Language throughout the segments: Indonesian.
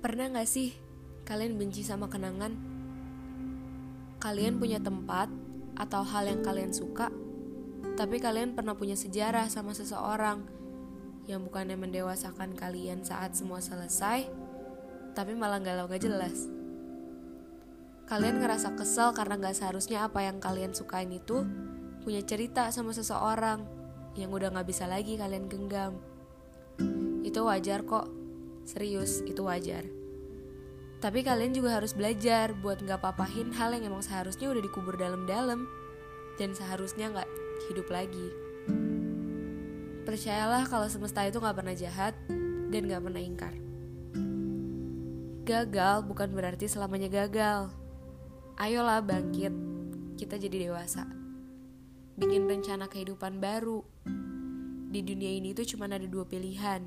Pernah gak sih kalian benci sama kenangan? Kalian punya tempat atau hal yang kalian suka, tapi kalian pernah punya sejarah sama seseorang yang bukannya mendewasakan kalian saat semua selesai, tapi malah galau gak jelas. Kalian ngerasa kesel karena gak seharusnya apa yang kalian sukain itu punya cerita sama seseorang yang udah gak bisa lagi kalian genggam. Itu wajar kok, Serius, itu wajar. Tapi kalian juga harus belajar buat gak papahin hal yang emang seharusnya udah dikubur dalam-dalam dan seharusnya gak hidup lagi. Percayalah kalau semesta itu gak pernah jahat dan gak pernah ingkar. Gagal bukan berarti selamanya gagal. Ayolah bangkit, kita jadi dewasa. Bikin rencana kehidupan baru. Di dunia ini tuh cuma ada dua pilihan,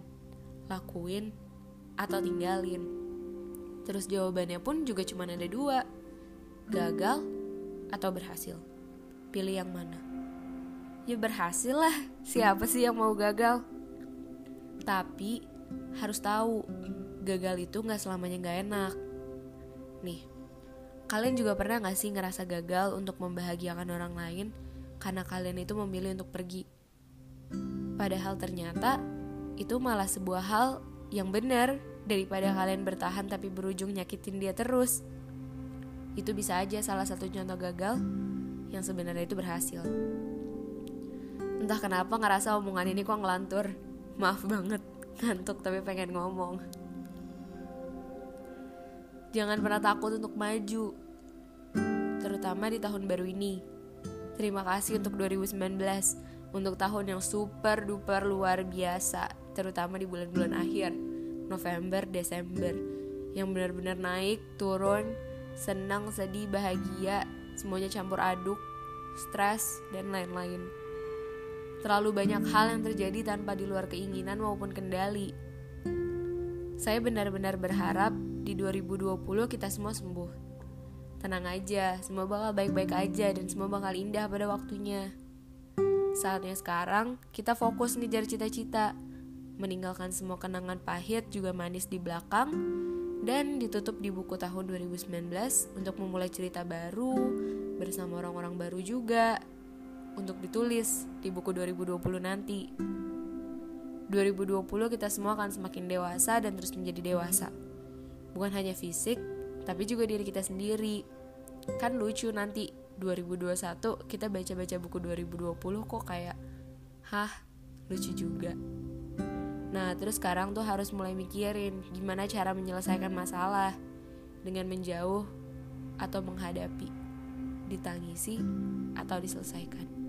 lakuin atau tinggalin? Terus jawabannya pun juga cuma ada dua, gagal atau berhasil. Pilih yang mana? Ya berhasil lah, siapa sih yang mau gagal? Tapi harus tahu, gagal itu gak selamanya gak enak. Nih, kalian juga pernah gak sih ngerasa gagal untuk membahagiakan orang lain karena kalian itu memilih untuk pergi? Padahal ternyata itu malah sebuah hal yang benar daripada kalian bertahan tapi berujung nyakitin dia terus. Itu bisa aja salah satu contoh gagal yang sebenarnya itu berhasil. Entah kenapa ngerasa omongan ini kok ngelantur. Maaf banget, ngantuk tapi pengen ngomong. Jangan pernah takut untuk maju, terutama di tahun baru ini. Terima kasih untuk 2019, untuk tahun yang super duper luar biasa terutama di bulan-bulan akhir November, Desember yang benar-benar naik, turun, senang, sedih, bahagia, semuanya campur aduk, stres, dan lain-lain. Terlalu banyak hal yang terjadi tanpa di luar keinginan maupun kendali. Saya benar-benar berharap di 2020 kita semua sembuh. Tenang aja, semua bakal baik-baik aja dan semua bakal indah pada waktunya. Saatnya sekarang kita fokus ngejar cita-cita meninggalkan semua kenangan pahit juga manis di belakang dan ditutup di buku tahun 2019 untuk memulai cerita baru bersama orang-orang baru juga untuk ditulis di buku 2020 nanti. 2020 kita semua akan semakin dewasa dan terus menjadi dewasa. Bukan hanya fisik, tapi juga diri kita sendiri. Kan lucu nanti 2021 kita baca-baca buku 2020 kok kayak hah, lucu juga. Nah, terus sekarang tuh harus mulai mikirin gimana cara menyelesaikan masalah dengan menjauh atau menghadapi, ditangisi atau diselesaikan.